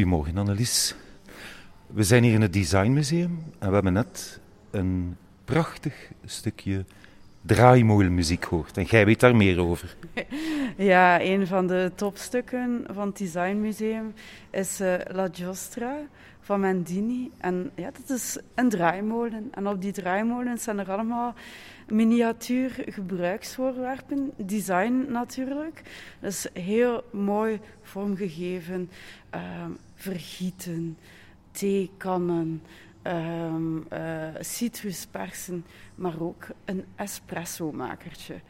Goedemorgen Annelies. We zijn hier in het Designmuseum en we hebben net een prachtig stukje draaimolenmuziek gehoord. En jij weet daar meer over. Ja, een van de topstukken van het Designmuseum is uh, La Giostra van Mendini. En ja, dat is een draaimolen. En op die draaimolen zijn er allemaal miniatuur gebruiksvoorwerpen. Design natuurlijk. Dus heel mooi vormgegeven. Uh, vergieten, theekannen, um, uh, citruspersen, maar ook een espresso-makertje.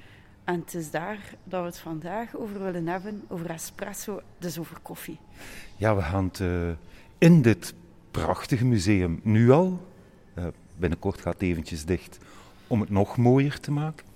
En het is daar dat we het vandaag over willen hebben, over espresso, dus over koffie. Ja, we gaan het uh, in dit prachtige museum nu al, uh, binnenkort gaat het eventjes dicht, om het nog mooier te maken.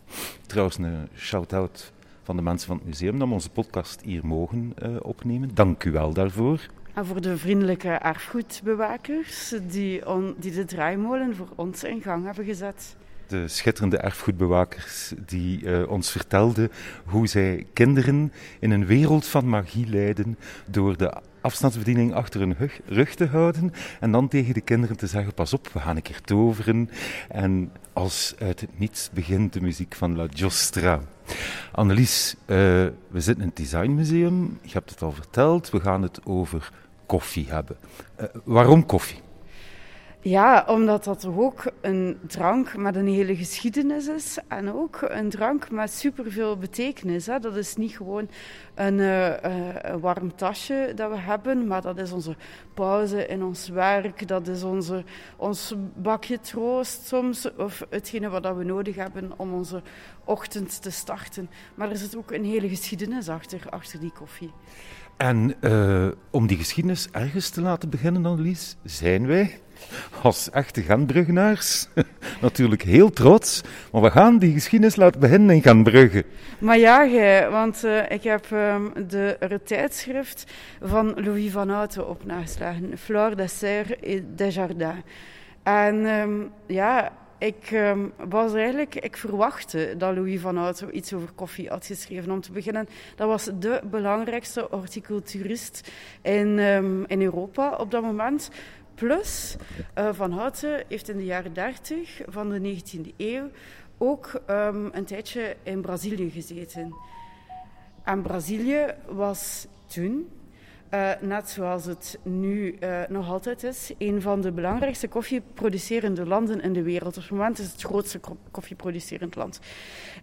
Trouwens, een shout-out van de mensen van het museum dat we onze podcast hier mogen uh, opnemen. Dank u wel daarvoor. En voor de vriendelijke erfgoedbewakers die, die de draaimolen voor ons in gang hebben gezet. De schitterende erfgoedbewakers die uh, ons vertelden hoe zij kinderen in een wereld van magie leiden door de afstandsbediening achter hun rug te houden en dan tegen de kinderen te zeggen: Pas op, we gaan een keer toveren. En als uit het niets begint de muziek van La Giostra. Annelies, uh, we zitten in het Designmuseum. Je hebt het al verteld. We gaan het over koffie hebben. Uh, waarom koffie? Ja, omdat dat ook een drank met een hele geschiedenis is. En ook een drank met superveel betekenis. Hè. Dat is niet gewoon een, uh, een, warm tasje dat we hebben, maar dat is onze pauze in ons werk. Dat is onze, ons bakje troost soms. Of hetgene wat we nodig hebben om onze ochtend te starten. Maar er zit ook een hele geschiedenis achter, achter die koffie. En uh, om die geschiedenis ergens te laten beginnen, Annelies, zijn wij als echte Gentbruggenaars natuurlijk heel trots. Maar we gaan die geschiedenis laten beginnen in Gentbrugge. Maar ja, want uh, ik heb um, de tijdschrift van Louis van Houten op nageslagen. Flore des Serres et des Jardins. En um, ja, ik um, was eigenlijk, ik verwachtte dat Louis van Hout iets over koffie had geschreven. Om te beginnen, dat was de belangrijkste horticulturist in, in Europa op dat moment. Plus, uh, Van Houten heeft in de jaren 30 van de 19e eeuw ook um, een tijdje in Brazilië gezeten. En Brazilië was toen uh, net zoals het nu uh, nog altijd is, een van de belangrijkste koffieproducerende landen in de wereld. Op het moment is het grootste koffieproducerend land.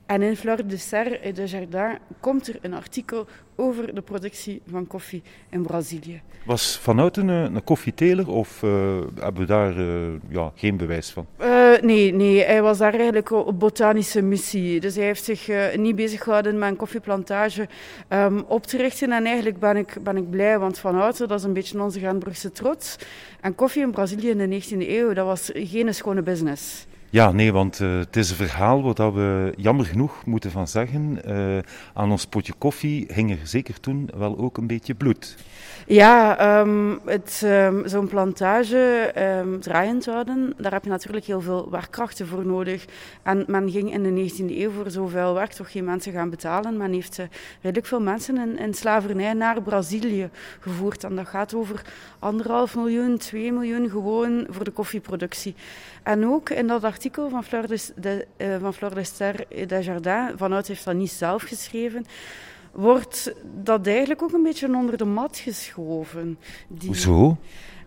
En in Fleur de Serre et de Jardin komt er een artikel over de productie van koffie in Brazilië. Was Van Houten een, een koffieteler of uh, hebben we daar ja, geen bewijs van? Nee, nee, hij was daar eigenlijk op botanische missie. Dus hij heeft zich niet bezig gehouden met een koffieplantage um, op te richten. En eigenlijk ben ik, ben ik blij, want Van Houten dat is een beetje onze Gaanbrugse trots. En koffie in Brazilië in de 19e eeuw, dat was geen schone business. Ja, nee, want uh, het is een verhaal waar we jammer genoeg moeten van zeggen. Uh, aan ons potje koffie hing er zeker toen wel ook een beetje bloed. Ja, um, um, zo'n plantage um, draaiend houden, daar heb je natuurlijk heel veel werkkrachten voor nodig. En men ging in de 19e eeuw voor zoveel werk toch geen mensen gaan betalen. Men heeft redelijk veel mensen in, in slavernij naar Brazilië gevoerd. En dat gaat over anderhalf miljoen, twee miljoen gewoon voor de koffieproductie. En ook in dat artikel van Fleur de, de, uh, van de Ster de Jardin, vanuit heeft dat niet zelf geschreven, wordt dat eigenlijk ook een beetje onder de mat geschoven. Die, Hoezo?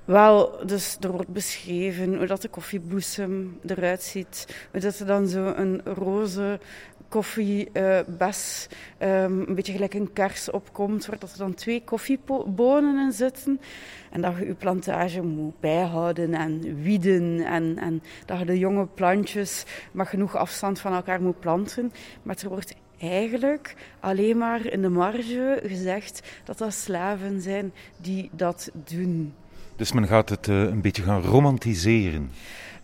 Wel, dus er wordt beschreven hoe dat de koffiebloesem eruit ziet. Hoe dat er dan zo een roze koffiebes, uh, um, een beetje gelijk een kers opkomt, waar dat er dan twee koffiebonen in zitten. En dat je je plantage moet bijhouden en wieden. En, en dat je de jonge plantjes met genoeg afstand van elkaar moet planten. Maar er wordt eigenlijk alleen maar in de marge gezegd dat dat slaven zijn die dat doen. Dus men gaat het uh, een beetje gaan romantiseren.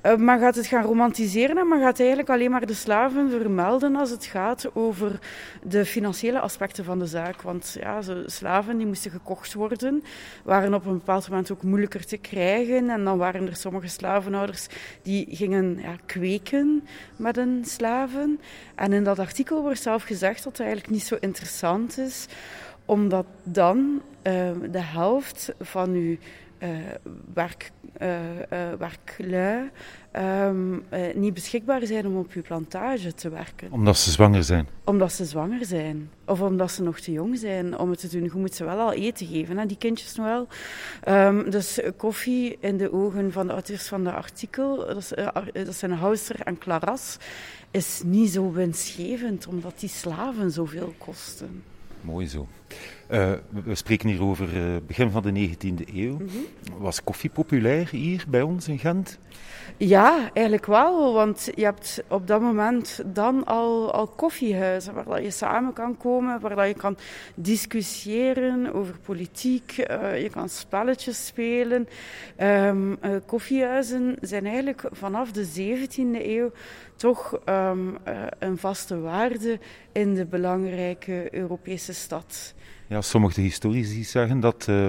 Uh, men gaat het gaan romantiseren en men gaat eigenlijk alleen maar de slaven vermelden als het gaat over de financiële aspecten van de zaak. Want ja, zo, slaven die moesten gekocht worden, waren op een bepaald moment ook moeilijker te krijgen. En dan waren er sommige slavenhouders die gingen ja, kweken met hun slaven. En in dat artikel wordt zelf gezegd dat het eigenlijk niet zo interessant is omdat dan de helft van uw werk, werklui Ehm, eh, niet beschikbaar zijn om op uw plantage te werken. Omdat ze zwanger zijn? Omdat ze zwanger zijn. Of omdat ze nog te jong zijn om het te doen. Je moet ze wel al eten geven, hè, die kindjes nog wel. Ehm, dus koffie in de ogen van de auteurs van de artikel, dat, is, dat zijn Hauser en Claras, is niet zo winstgevend, omdat die slaven zoveel kosten. Mooi zo. Uh, we spreken hier over uh, begin van de 19e eeuw. Mhm. Was koffie populair hier bij ons in Gent? Ja, eigenlijk wel. Want je hebt op dat moment dan al, al koffiehuizen waar je samen kan komen, waar je kan discussiëren over politiek, uh, je kan spelletjes spelen. Um, koffiehuizen zijn eigenlijk vanaf de 17e eeuw toch um, een vaste waarde in de belangrijke Europese stad. Ja, sommige historici zeggen dat uh,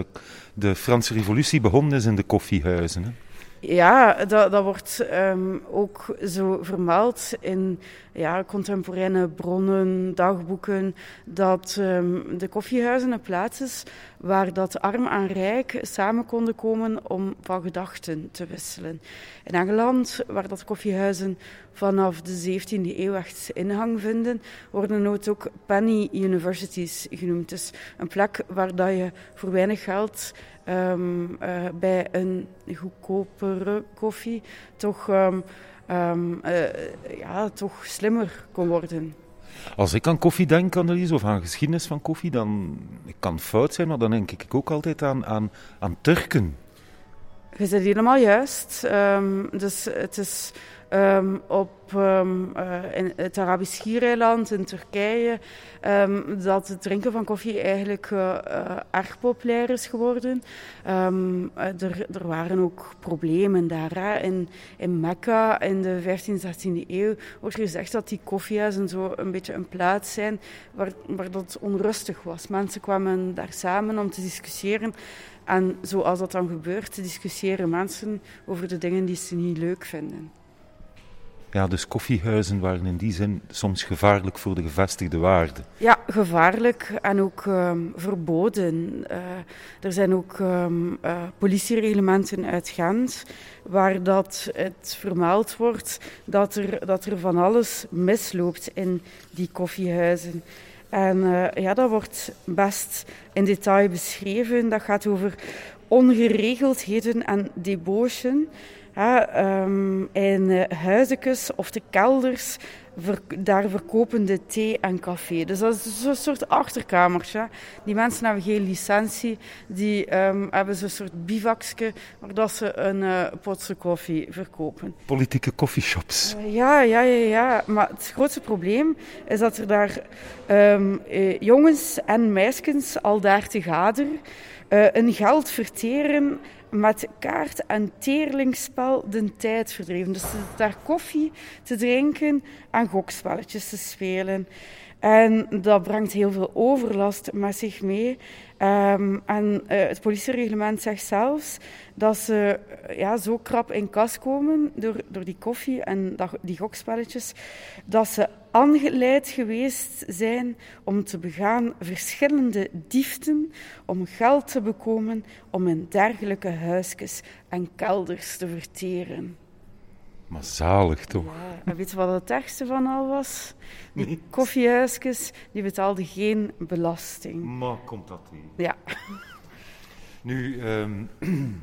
de Franse revolutie begonnen is in de koffiehuizen. Hè? Ja, dat, dat wordt um, ook zo vermeld in ja, contemporaine bronnen, dagboeken, dat um, de koffiehuizen een plaats is waar dat arm en rijk samen konden komen om van gedachten te wisselen. In Engeland, waar dat koffiehuizen vanaf de 17e eeuw echt inhang vinden, worden nooit ook penny universities genoemd. Dus een plek waar dat je voor weinig geld um, uh, bij een goedkopere koffie toch, um, um, uh, ja, toch slimmer kon worden. Als ik aan koffie denk, Annelies, of aan geschiedenis van koffie, dan ik kan fout zijn, maar dan denk ik ook altijd aan, aan, aan Turken. Je zit helemaal juist. Um, dus het is um, op um, uh, in het Arabisch Schiereiland in Turkije um, dat het drinken van koffie eigenlijk uh, erg populair is geworden. er, er, waren ook problemen daar. In, in Mekka in de 15e, 16e eeuw wordt gezegd dat die koffiehuizen zo een beetje een plaats zijn waar, waar dat onrustig was. Mensen kwamen daar samen om te discussiëren. En zoals dat dan gebeurt, discussiëren mensen over de dingen die ze niet leuk vinden. Ja, dus koffiehuizen waren in die zin soms gevaarlijk voor de gevestigde waarden. Ja, gevaarlijk en ook um, verboden. Uh, er zijn ook um, uh, politiereglementen uit Gent waar dat het vermeld wordt dat er, dat er van alles misloopt in die koffiehuizen. En uh, ja, dat wordt best in detail beschreven. Dat gaat over ongeregeldheden en debauchen. Ja, um, in uh, huizekes of de kelders, ver, daar verkopen de thee en café. Dus dat is een soort achterkamertje. Die mensen hebben geen licentie, die um, hebben zo'n soort bivakje waar dat ze een uh, potje koffie verkopen. Politieke coffeeshops. Uh, ja, ja, ja, ja. Maar het grootste probleem is dat er daar um, uh, jongens en meisjes al daar te gader een geld verteren met kaart- en teerlingspel de tijd verdreven. Dus ze daar koffie te drinken en gokspelletjes te spelen. En dat brengt heel veel overlast met zich mee. Um, en uh, het politiereglement zegt zelfs dat ze ja, zo krap in kas komen door, door die koffie en dat, die gokspelletjes, dat ze aangeleid geweest zijn om te begaan verschillende dieften, om geld te bekomen, om in dergelijke huisjes en kelders te verteren. Maar zalig toch? Ja, en weet je wat het ergste van al was? Die nee. koffiehuisjes, die betaalden geen belasting. Maar komt dat weer? Ja. Nu, um,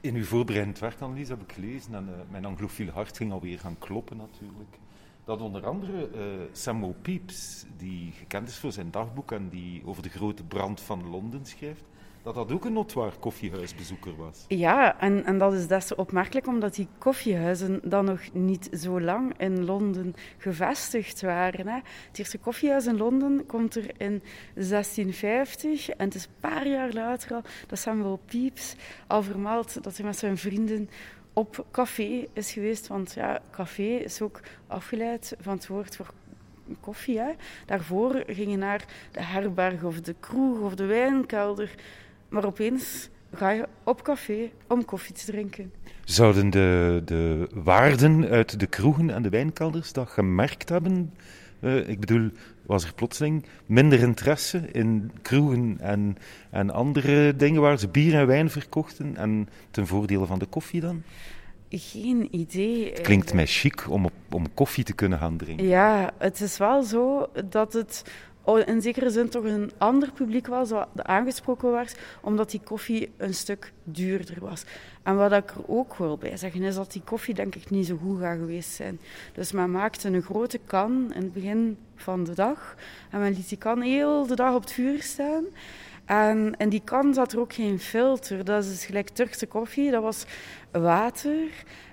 in uw voorbereidend werk, Annelies, heb ik gelezen, en uh, mijn anglofiele hart ging alweer gaan kloppen natuurlijk, dat onder andere uh, Samuel Pepys, die gekend is voor zijn dagboek en die over de grote brand van Londen schrijft, dat dat ook een notoire koffiehuisbezoeker was. Ja, en, en dat is des opmerkelijk omdat die koffiehuizen dan nog niet zo lang in Londen gevestigd waren. Hè. Het eerste koffiehuis in Londen komt er in 1650 en het is een paar jaar later al dat Samuel Pepys al vermeldt dat hij met zijn vrienden op café is geweest. Want ja, café is ook afgeleid van het woord voor koffie. Hè. Daarvoor ging je naar de herberg of de kroeg of de wijnkelder. Maar opeens ga je op café om koffie te drinken. Zouden de, de waarden uit de kroegen en de wijnkelders dat gemerkt hebben? Uh, ik bedoel, was er plotseling minder interesse in kroegen en, en andere dingen waar ze bier en wijn verkochten en ten voordele van de koffie dan? Geen idee. Het klinkt mij chic om, op, om koffie te kunnen gaan drinken. Ja, het is wel zo dat het in zekere zin toch een ander publiek was dat aangesproken was, omdat die koffie een stuk duurder was. En wat ik er ook wil bij zeggen, is dat die koffie denk ik niet zo goed gaat geweest zijn. Dus men maakte een grote kan in het begin van de dag en men liet die kan heel de dag op het vuur staan. En in die kan zat er ook geen filter. Dat is gelijk Turkse koffie. Dat was water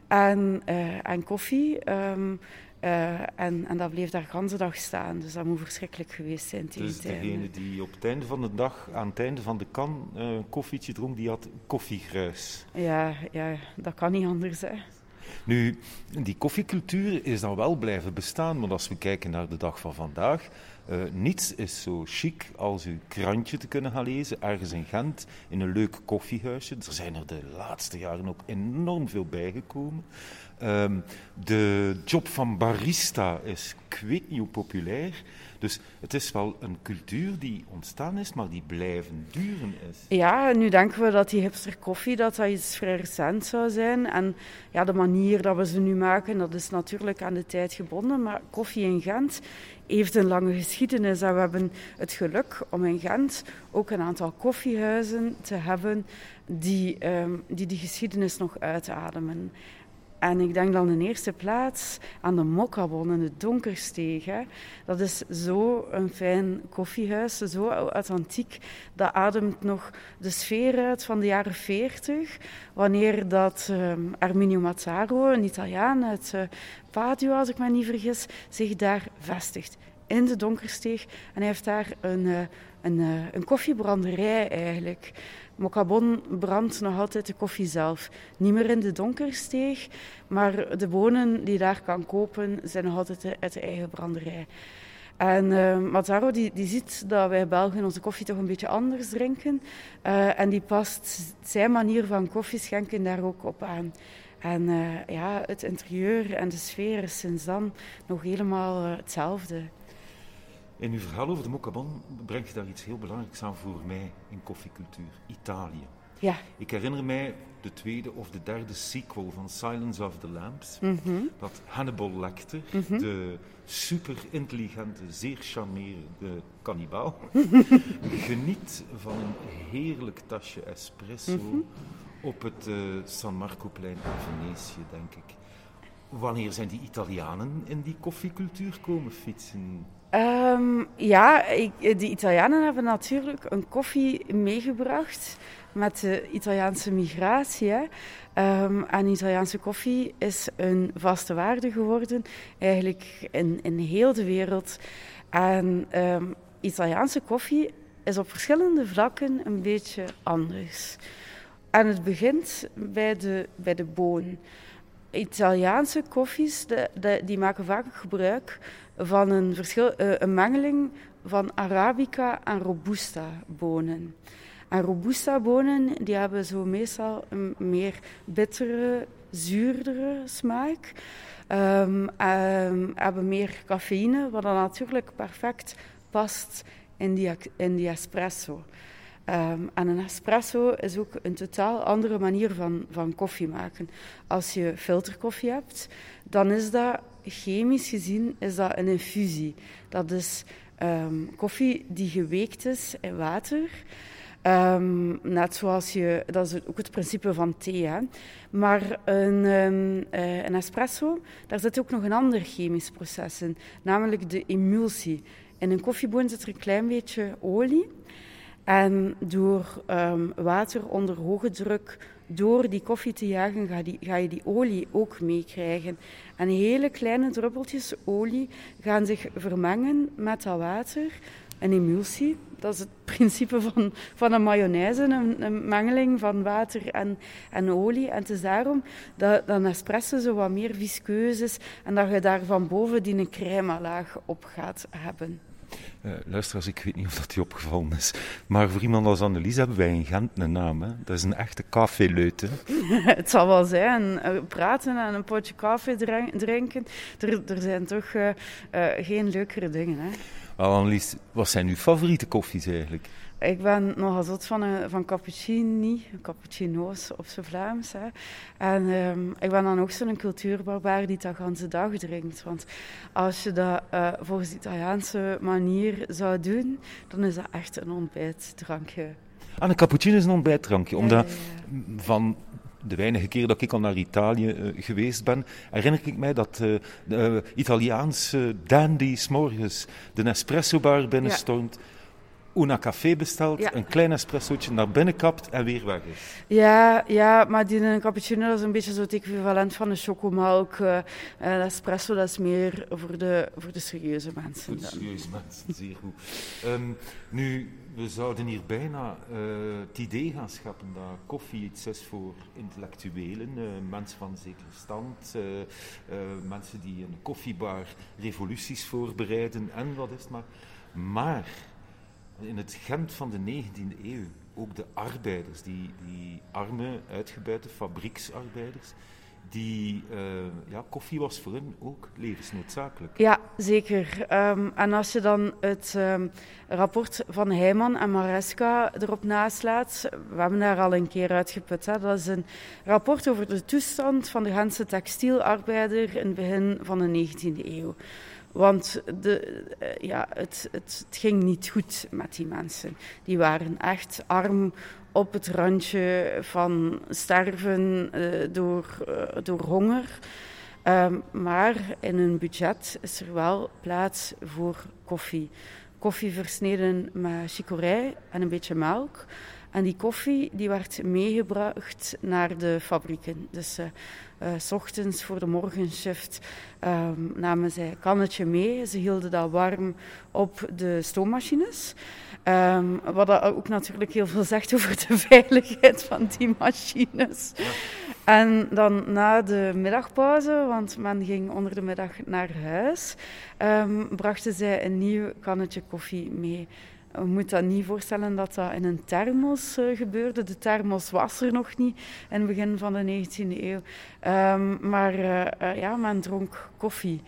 en, uh, en koffie. Um, uh, en, en, dat bleef daar de dag staan. Dus dat moet verschrikkelijk geweest zijn tegen Dus degene die op het einde van de dag, aan het einde van de kan, uh, een koffietje dronk, die had koffiegruis. Ja, ja, dat kan niet anders. Hè. Nu, die koffiecultuur is dan wel blijven bestaan, want als we kijken naar de dag van vandaag, uh, niets is zo chic als uw krantje te kunnen gaan lezen, ergens in Gent, in een leuk koffiehuisje. Er zijn er de laatste jaren ook enorm veel bijgekomen. Um, de job van barista is niet hoe populair. Dus het is wel een cultuur die ontstaan is, maar die blijven duren is. Ja, nu denken we dat die hipster koffie dat dat iets vrij recent zou zijn. En ja, de manier dat we ze nu maken, dat is natuurlijk aan de tijd gebonden. Maar koffie in Gent heeft een lange geschiedenis. En we hebben het geluk om in Gent ook een aantal koffiehuizen te hebben die um, die, die geschiedenis nog uitademen. En ik denk dan in eerste plaats aan de Mokkabon in de Donkersteeg. Dat is zo een fijn koffiehuis, zo authentiek. Dat ademt nog de sfeer uit van de jaren 40. Wanneer dat um, Arminio Mazzaro, een Italiaan uit uh, Padua, als ik me niet vergis, zich daar vestigt. In de Donkersteeg. En hij heeft daar een, uh, een, uh, een koffiebranderij eigenlijk. Mokabon brandt nog altijd de koffie zelf. Niet meer in de donkersteeg, maar de bonen die je daar kan kopen zijn nog altijd uit de eigen branderij. En uh, Mazzaro die, die ziet dat wij Belgen onze koffie toch een beetje anders drinken. Uh, en die past zijn manier van koffie schenken daar ook op aan. En ja, het interieur en de sfeer is sinds dan nog helemaal hetzelfde. In uw verhaal over de Mokkabon brengt je daar iets heel belangrijks aan voor mij in koffiecultuur: Italië. Ja. Ik herinner mij de tweede of de derde sequel van Silence of the Lambs. Mm -hmm. Dat Hannibal Lecter, mm -hmm. de super intelligente, zeer charmerende kannibaal, geniet van een heerlijk tasje espresso mm -hmm. op het uh, San Marcoplein in Venetië, denk ik. Wanneer zijn die Italianen in die koffiecultuur komen fietsen? Um, ja, ik, de Italianen hebben natuurlijk een koffie meegebracht met de Italiaanse migratie. Um, en Italiaanse koffie is een vaste waarde geworden, eigenlijk in, in heel de wereld. En um, Italiaanse koffie is op verschillende vlakken een beetje anders. En het begint bij de, bij de boon. Italiaanse koffies de, die maken vaak gebruik van een, verschil, uh, een mengeling van Arabica en Robusta bonen. En Robusta bonen die hebben zo meestal een meer bittere, zuurdere smaak. Um, um, hebben meer cafeïne, wat dan natuurlijk perfect past in die, in die espresso. Um, en een espresso is ook een totaal andere manier van, van koffie maken. Als je filterkoffie hebt, dan is dat chemisch gezien is dat een infusie. Dat is um, koffie die geweekt is in water. Um, net zoals je, dat is ook het principe van thee. Maar een, um, uh, een espresso, daar zit ook nog een ander chemisch proces in, namelijk de emulsie. In een koffieboon zit er een klein beetje olie. En door water onder hoge druk door die koffie te jagen, ga, die, ga, je die olie ook meekrijgen. En hele kleine druppeltjes olie gaan zich vermengen met dat water. Een emulsie, dat is het principe van, van een mayonaise, een, een mengeling van water en, en olie. En het is daarom dat, dat espresso zo wat meer viskeus is en dat je daar van boven die een crème laag op gaat hebben. Uh, luisteraars, ik weet niet of dat die opgevallen is. Maar voor iemand als Annelies hebben wij in Gent een naam. Hè? Dat is een echte caféleut. het zal wel zijn. Uh, praten en een potje koffie drinken. Er, er zijn toch uh, geen leukere dingen. Hè? Annelies, wat zijn uw favoriete koffies eigenlijk? Ik ben nogal zot van, een, van cappuccini, cappuccino's op zijn Vlaams. Hè. En um, ik ben dan ook zo'n cultuurbarbaar die dat de dag drinkt. Want als je dat uh, volgens de Italiaanse manier zou doen, dan is dat echt een ontbijtdrankje. Ah, een cappuccino is een ontbijtdrankje. Omdat ja, ja, van de weinige keren dat ik al naar Italië uh, geweest ben, herinner ik mij dat uh, de Italiaanse dandy s'morgens de Nespresso-bar binnenstormt. Una café bestelt, ja. een klein espressootje naar binnen kapt en weer weg is. Ja, ja maar die een cappuccino is een beetje zo het equivalent van een chocomelk. Uh, uh, espresso dat is meer voor de, voor de serieuze mensen. Voor de serieuze mensen, zeer goed. Um, nu, we zouden hier bijna uh, het idee gaan scheppen dat koffie iets is voor intellectuelen, mensen van zekere stand, mensen die een koffiebar revoluties voorbereiden en wat is het maar. Maar in het Gent van de 19e eeuw ook de arbeiders, die, die arme, uitgebuite fabrieksarbeiders, die, uh, ja, koffie was voor hen ook levensnoodzakelijk. Ja, zeker. Um, en als je dan het um, rapport van Heijman en Maresca erop naslaat, we hebben daar al een keer uitgeput, hè, dat is een rapport over de toestand van de Gentse textielarbeider in het begin van de 19e eeuw. Want de, eh, ja, het, het, het, ging niet goed met die mensen. Die waren echt arm op het randje van sterven uh, door, uh, door honger. Um, maar in hun budget is er wel plaats voor koffie. Koffie versneden met chicorée en een beetje melk. En die koffie die werd meegebracht naar de fabrieken. Dus uh, uh, s ochtends voor de morgenshift um, namen zij een kannetje mee. Ze hielden dat warm op de stoommachines. Um, wat ook natuurlijk heel veel zegt over de veiligheid van die machines. Ja. En dan na de middagpauze, want men ging onder de middag naar huis, um, brachten zij een nieuw kannetje koffie mee. Je moet dat niet voorstellen dat dat in een thermos uh, gebeurde. De thermos was er nog niet in het begin van de 19e eeuw. Um, maar uh, ja, men dronk koffie.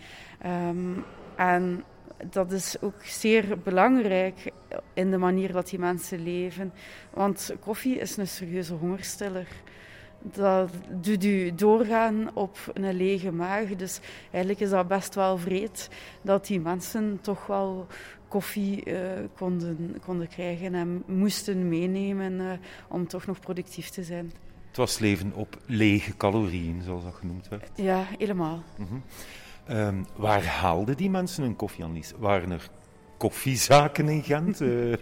Um, en dat is ook zeer belangrijk in de manier dat die mensen leven. Want koffie is een serieuze hongerstiller. Dat doet u doorgaan op een lege maag. Dus eigenlijk is dat best wel vreed dat die mensen toch wel koffie uh, konden, konden krijgen en moesten meenemen uh, om toch nog productief te zijn. Het was leven op lege calorieën, zoals dat genoemd werd. Ja, helemaal. Mm -hmm. um, waar haalden die mensen hun koffie aan, Lies? Waren er koffiezaken in Gent? uh...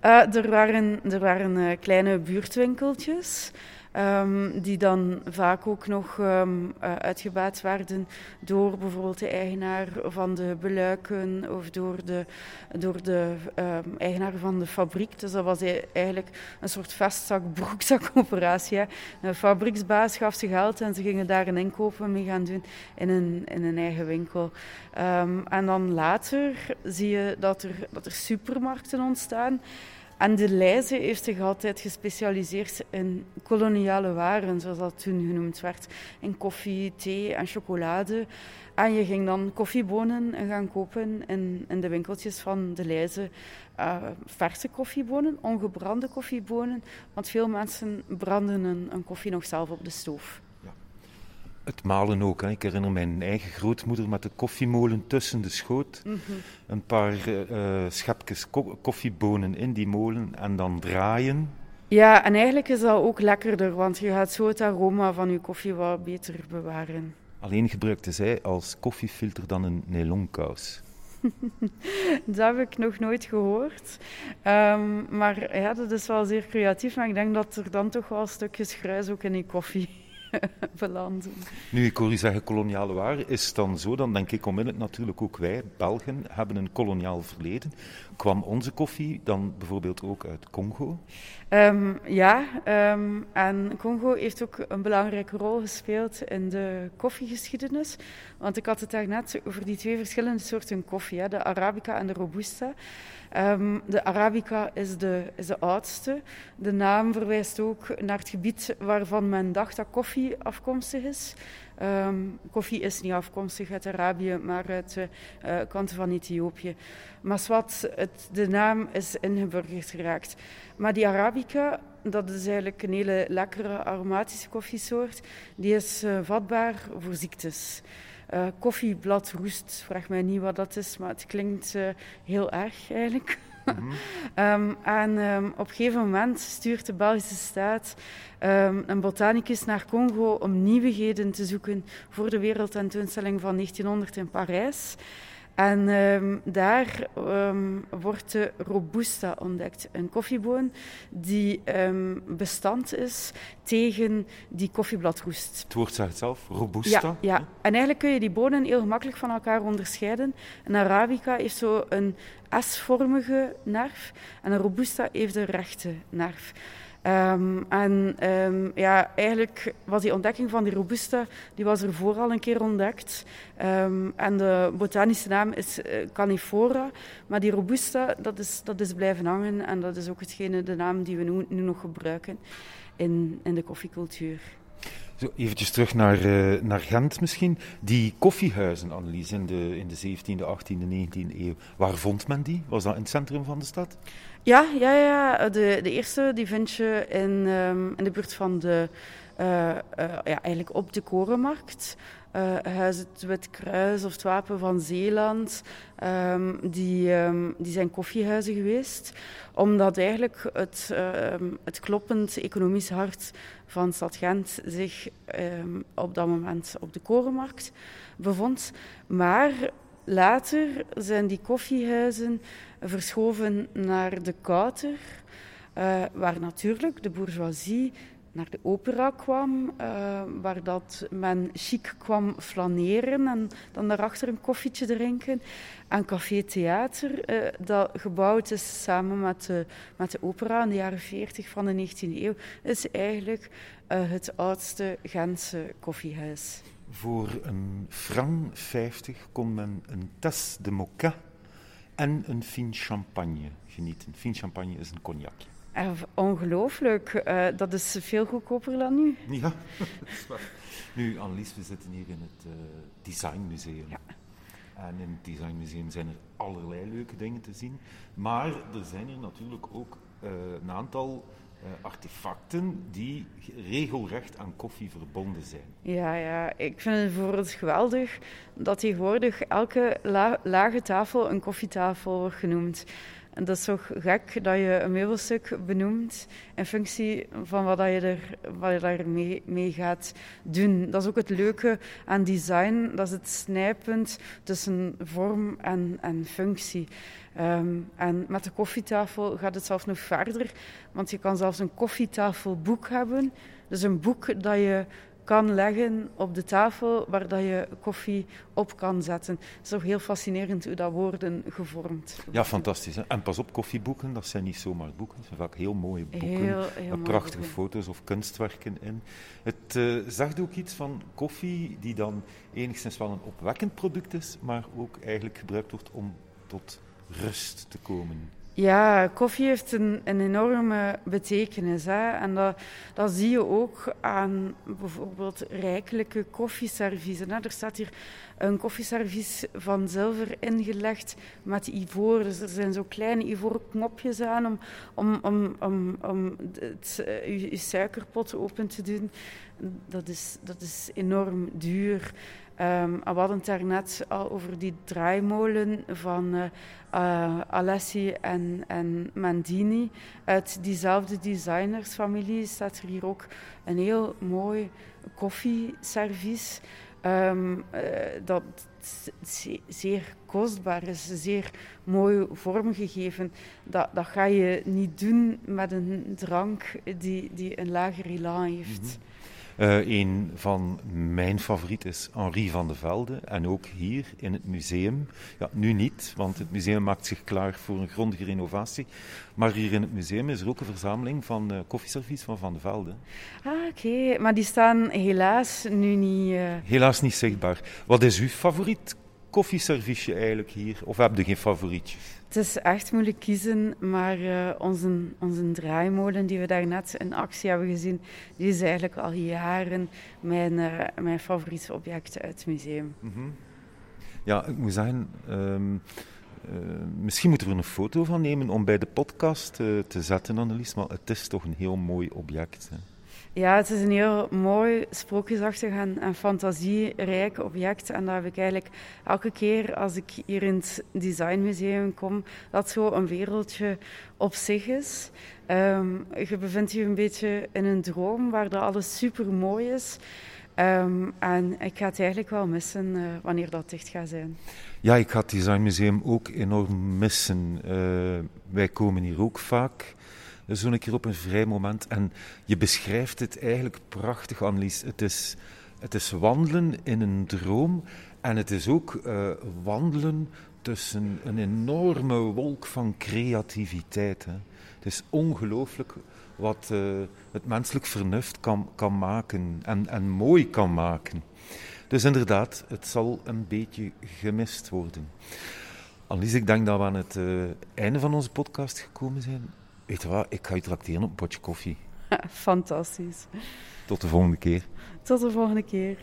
er waren, er waren kleine buurtwinkeltjes. Um, die dan vaak ook nog um, uitgebaat werden door bijvoorbeeld de eigenaar van de beluiken of door de, door de um, eigenaar van de fabriek. Dus dat was eigenlijk een soort vestzak-broekzak-operatie. Een fabrieksbaas gaf ze geld en ze gingen daar een inkopen mee gaan doen in een, in een eigen winkel. en dan later zie je dat er, dat er supermarkten ontstaan. En de Leize heeft zich altijd gespecialiseerd in koloniale waren, zoals dat toen genoemd werd. In koffie, thee en chocolade. En je ging dan koffiebonen gaan kopen in, in de winkeltjes van de Leize. Uh, verse koffiebonen, ongebrande koffiebonen. Want veel mensen branden een, een koffie nog zelf op de stoof het malen ook. Hè. Ik herinner mijn eigen grootmoeder met de koffiemolen tussen de schoot. Mm -hmm. Een paar uh, schepjes ko koffiebonen in die molen en dan draaien. Ja, en eigenlijk is dat ook lekkerder, want je gaat zo het aroma van je koffie wat beter bewaren. Alleen gebruikte zij als koffiefilter dan een nylonkous. dat heb ik nog nooit gehoord. Um, maar ja, dat is wel zeer creatief. Maar ik denk dat er dan toch wel stukjes gruis ook in die koffie Nu, ik hoor u zeggen koloniale waar. Is dan zo, dan denk ik onmiddellijk natuurlijk ook wij, Belgen, hebben een koloniaal verleden. Kwam onze koffie dan bijvoorbeeld ook uit Congo? Um, ja, um, en Congo heeft ook een belangrijke rol gespeeld in de koffiegeschiedenis. Want ik had het daarnet over die twee verschillende soorten koffie, hè, de Arabica en de Robusta. Um, de Arabica is de, is de oudste. De naam verwijst ook naar het gebied waarvan men dacht dat koffie afkomstig is. Ehm, koffie is niet afkomstig uit Arabië, maar uit de uh, kanten van Ethiopië. Maar wat, het, de naam is ingeburgerd geraakt. Maar die Arabica, dat is eigenlijk een hele lekkere aromatische koffiesoort. Die is uh, vatbaar voor ziektes. Uh, koffiebladroest, vraag mij niet wat dat is, maar het klinkt heel erg eigenlijk. Mm um, en um, op een gegeven moment stuurt de Belgische staat um, een botanicus naar Congo om nieuwigheden te zoeken voor de wereldtentoonstelling van 1900 in Parijs. En um, daar um, wordt de Robusta ontdekt, een koffieboon die um, bestand is tegen die koffiebladroest. Het woord zegt het zelf, Robusta. Ja, ja, en eigenlijk kun je die bonen heel gemakkelijk van elkaar onderscheiden. Een Arabica heeft zo een S-vormige nerf en een Robusta heeft een rechte nerf. Um, en um, ja, eigenlijk was die ontdekking van die Robusta, die was er vooral een keer ontdekt. Um, en de botanische naam is uh, Canifora. Maar die Robusta, dat is, dat is blijven hangen. En dat is ook hetgene, de naam die we nu, nu nog gebruiken in, in de koffiecultuur. Zo, eventjes terug naar, uh, naar Gent misschien. Die koffiehuizen, in de, in de 17e, 18e, 19e eeuw. Waar vond men die? Was dat in het centrum van de stad? Ja, ja, ja. De, de eerste die vind je in, um, in de buurt van de... Uh, ja, eigenlijk op de Korenmarkt. Uh, Huis het Wit Kruis of het Wapen van Zeeland. Um, die, um, die zijn koffiehuizen geweest. Omdat eigenlijk het, um, het kloppend economisch hart van stad Gent zich op dat moment op de Korenmarkt bevond. Maar later zijn die koffiehuizen verschoven naar de Kouter, uh, waar natuurlijk de bourgeoisie naar de opera kwam, uh, waar dat men chic kwam flaneren en dan daarachter een koffietje drinken. En Café Theater, uh, dat gebouwd is samen met de, met de opera in de jaren 40 van de 19e eeuw, is eigenlijk het oudste Gentse koffiehuis. Voor een franc 50 kon men een tas de mocha en een fin champagne genieten. Fin champagne is een cognacje. Ongelooflijk, uh, dat is veel goedkoper dan nu. Ja, dat is waar. Nu, Annelies, we zitten hier in het uh, Designmuseum. Ja. En in het Designmuseum zijn er allerlei leuke dingen te zien. Maar er zijn er natuurlijk ook uh, een aantal uh, artefacten die regelrecht aan koffie verbonden zijn. Ja, ja, ik vind het bijvoorbeeld geweldig dat tegenwoordig elke la lage tafel een koffietafel wordt genoemd. En dat is toch gek dat je een meubelstuk benoemt in functie van wat je er, je daar mee, gaat doen. Dat is ook het leuke aan design, dat is het snijpunt tussen vorm en, en functie. Um, en met de koffietafel gaat het zelfs nog verder, want je kan zelfs een koffietafelboek hebben. Dus een boek dat je kan leggen op de tafel waar dat je koffie op kan zetten. Het is toch heel fascinerend hoe dat worden gevormd Ja, fantastisch. Hè? En pas op, koffieboeken, dat zijn niet zomaar boeken. Het zijn vaak heel mooie boeken. Heel, heel met prachtige boeken. foto's of kunstwerken in. Het uh, zegt ook iets van koffie die dan enigszins wel een opwekkend product is, maar ook eigenlijk gebruikt wordt om tot rust te komen. Ja, koffie heeft een, een enorme betekenis. Hè? En dat, dat zie je ook aan bijvoorbeeld rijkelijke koffieserviezen. Hè? Er staat hier een koffieservies van zilver ingelegd met ivoor. Dus er zijn zo kleine ivoren knopjes aan om, om, om, om, om het, uh, je, je suikerpot open te doen. Dat is, dat is enorm duur. Um, we hadden het daarnet al over die draaimolen van uh, Alessi en, en Mandini. Uit diezelfde designersfamilie staat er hier ook een heel mooi koffieservies. Um, uh, dat zeer kostbaar is, zeer mooi vormgegeven. Dat, dat ga je niet doen met een drank die, die een lager elan heeft. -hmm. Uh, een van mijn favorieten is Henri van de Velde. En ook hier in het museum. Ja, nu niet, want het museum maakt zich klaar voor een grondige renovatie. Maar hier in het museum is er ook een verzameling van uh, koffieservies van Van de Velde. Ah, oké. Okay. Maar die staan helaas nu niet... Uh... Helaas niet zichtbaar. Wat is uw favoriet koffieserviesje eigenlijk hier? Of heb je geen favorietjes? Het is echt moeilijk kiezen, maar uh, onze, onze draaimolen die we daarnet in actie hebben gezien, die is eigenlijk al jaren mijn, uh, mijn favoriete object uit het museum. -hmm. Ja, ik moet zeggen, um, uh, misschien moeten we er een foto van nemen om bij de podcast te zetten, Annelies, maar het is toch een heel mooi object. Hè? Ja, het is een heel mooi, sprookjesachtig en, en fantasierijk object. En dat heb ik eigenlijk elke keer als ik hier in het designmuseum kom, dat zo een wereldje op zich is. Um, je bevindt je een beetje in een droom waar dat alles super mooi is. Um, en ik ga het eigenlijk wel missen uh, wanneer dat dicht gaat zijn. Ja, ik ga het designmuseum ook enorm missen. Uh, wij komen hier ook vaak zo'n keer op een vrij moment. En je beschrijft het eigenlijk prachtig, Annelies. Het is, het is wandelen in een droom en het is ook uh, wandelen tussen een enorme wolk van creativiteit. Het is ongelooflijk wat uh, het menselijk vernuft kan, kan maken en, en mooi kan maken. Dus inderdaad, het zal een beetje gemist worden. Annelies, ik denk dat we aan het uh, einde van onze podcast gekomen zijn. Weet je wat, ik ga je tracteren op een potje koffie. Fantastisch. Tot de volgende keer. Tot de volgende keer.